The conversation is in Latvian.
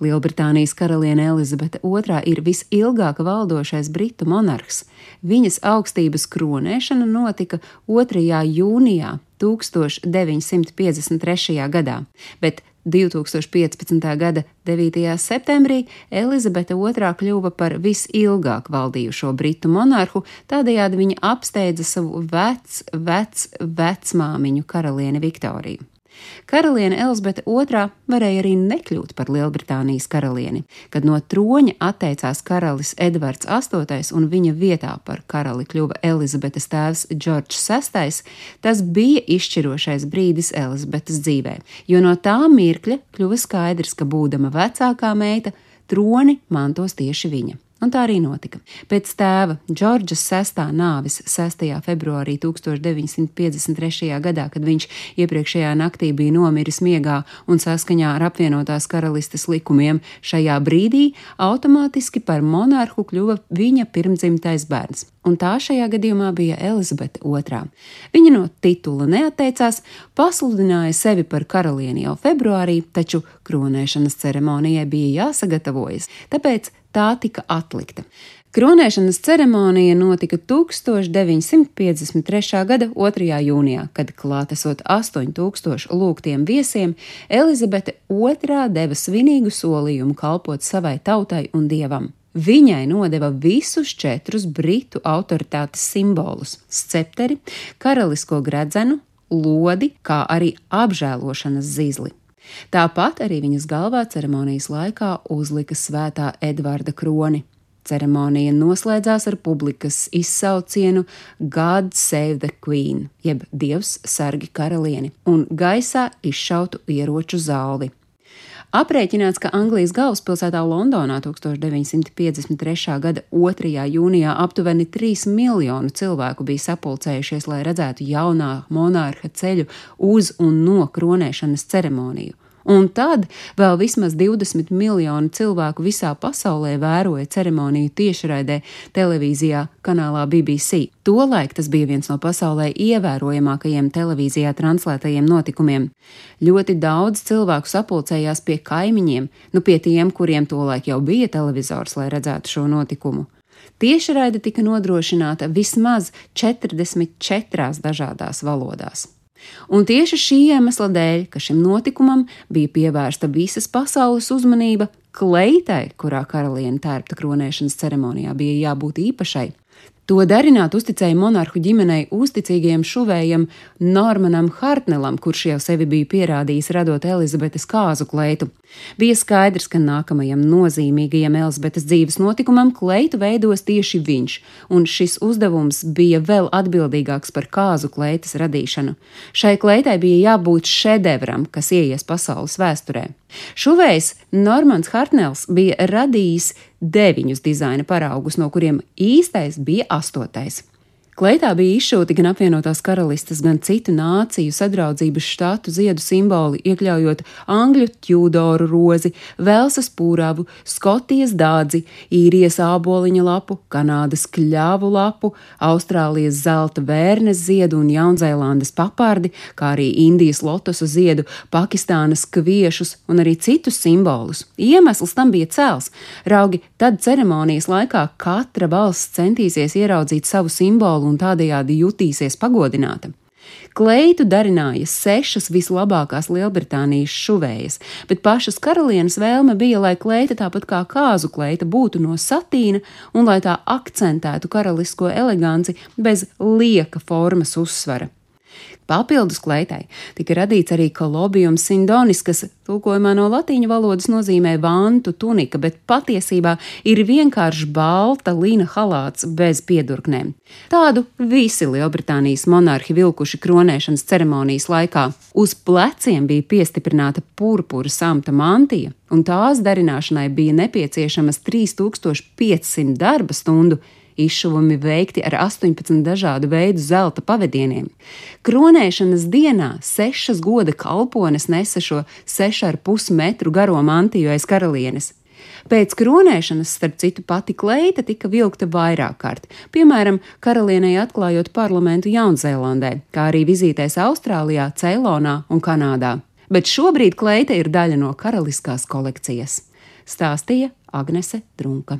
Lielbritānijas karaliene Elizabete II ir visilgāk valdošais britu monarhs. Viņas augstības kronēšana notika 2. jūnijā 1953. gadā, bet 2015. gada 9. septembrī Elizabete II kļuva par visilgāk valdījušo britu monarhu, tādējādi viņa apsteidza savu vec, vec, vecmāmiņu karalieni Viktoriju. Karaliene Elizabete II varēja arī nekļūt par Lielbritānijas karalieni. Kad no troņa atteicās karalis Edvards VIII un viņa vietā par karali kļuva Elizabetes tēvs Džordžs VI, tas bija izšķirošais brīdis Elizabetes dzīvē, jo no tā mirkļa kļuva skaidrs, ka būdama vecākā meita, troni mantos tieši viņa. Un tā arī notika. Pēc tēva Džordžas sestā nāves 6. februārī 1953. gadā, kad viņš iepriekšējā naktī bija nomiris miegā un saskaņā ar apvienotās karalistes likumiem, šajā brīdī automātiski par monarhu kļuva viņa pirmdzimtais bērns. Un tā šajā gadījumā bija Elizabete II. Viņa no titula neatteicās, pasludināja sevi par karalieni jau februārī, taču kronēšanas ceremonijai bija jāsagatavojas, tāpēc tā tika atlikta. Kronēšanas ceremonija notika 1953. gada 2. jūnijā, kad klātesot 8000 lūgtiem viesiem, Elizabete II deva svinīgu solījumu kalpot savai tautai un dievam. Viņai nodeva visus četrus britu autoritātes simbolus - scepteri, karalisko gredzenu, lodi, kā arī apžēlošanas zīzli. Tāpat arī viņas galvā ceremonijas laikā uzlika svētā Edvarda kroni. Ceremonija noslēdzās ar publikas izsaucienu God Save the Queen, jeb Dievs sargi karalieni, un gaisā izšautu ieroču zāli. Aprēķināts, ka Anglijas galvaspilsētā Londonā 1953. gada 2. jūnijā aptuveni 3 miljonu cilvēku bija sapulcējušies, lai redzētu jaunā monārha ceļu uz un no kronēšanas ceremoniju. Un tad vēl vismaz 20 miljoni cilvēku visā pasaulē vēroja ceremoniju tiešraidē televīzijā kanālā BBC. Tolaik tas bija viens no pasaulē ievērojamākajiem televīzijā translētajiem notikumiem. Ļoti daudz cilvēku sapulcējās pie kaimiņiem, nu pie tiem, kuriem tolaik jau bija televizors, lai redzētu šo notikumu. Tiešraide tika nodrošināta vismaz 44 dažādās valodās. Un tieši šī iemesla dēļ, ka šim notikumam bija pievērsta visas pasaules uzmanība, kleitai, kurā karaliene tērpta kronēšanas ceremonijā, bija jābūt īpašai. To darināt uzticēja monarhu ģimenei uzticīgajam šuvējam Normanam Hartnelam, kurš jau sevi bija pierādījis radot Elizabetes kāzu kleitu. Bija skaidrs, ka nākamajam nozīmīgajam Elizabetes dzīves notikumam kleitu veidos tieši viņš, un šis uzdevums bija vēl atbildīgāks par kāzu kleitas radīšanu. Šai kleitai bija jābūt šedevram, kas ieies pasaules vēsturē. Šuvējs Normans Hartnels bija radījis deviņus dizaina paraugus, no kuriem īstais bija astotais. Kleitā bija izšūti gan apvienotās karalistes, gan citu nāciju sadraudzības štātu ziedu simboli, iekļaujot angļu ķūdoru rozi, Velsas pūravu, Skotijas dādzi, īrijas āboliņa lapu, Kanādas kļāvu lapu, Austrālijas zelta vērnes ziedu un Jaunzēlandes papārdi, kā arī Indijas lotosu ziedu, Pakistānas kviešus un arī citus simbolus. Iemesls tam bija cēls. Raugi, tad ceremonijas laikā katra valsts centīsies ieraudzīt savu simbolu un tādējādi jutīsies pagodināta. Kleitu darināja sešas vislabākās Lielbritānijas šuvējas, bet pašas karalienes vēlme bija, lai kleita tāpat kā kāzu kleita būtu no satīna un lai tā akcentētu karalisko eleganci bez lieka formas uzsvara. Papildus kleitai tika radīts arī kolobiums sindonis, kas tulkojumā no latīņu valodas nozīmē vantu tunika, bet patiesībā ir vienkārši balta līna halāts bez piedurknēm. Tādu visi Lielbritānijas monarhi vilkuši kronēšanas ceremonijas laikā. Uz pleciem bija piestiprināta purpura samta mantija, un tās darināšanai bija nepieciešamas 3500 darba stundu izšuvumi veikti ar 18 dažādu veidu zelta pavadieniem. Kronēšanas dienā sešas goda kalpones nesa šo 6,5 metru garo mantiju aiz karalienes. Pēc kronēšanas, starp citu, pati kleita tika vilkta vairāk kārt, piemēram, karalienei atklājot parlamentu Jaunzēlandē, kā arī vizītēs Austrālijā, Ceilonā un Kanādā. Bet šobrīd kleita ir daļa no karaliskās kolekcijas. stāstīja Agnese Drunka.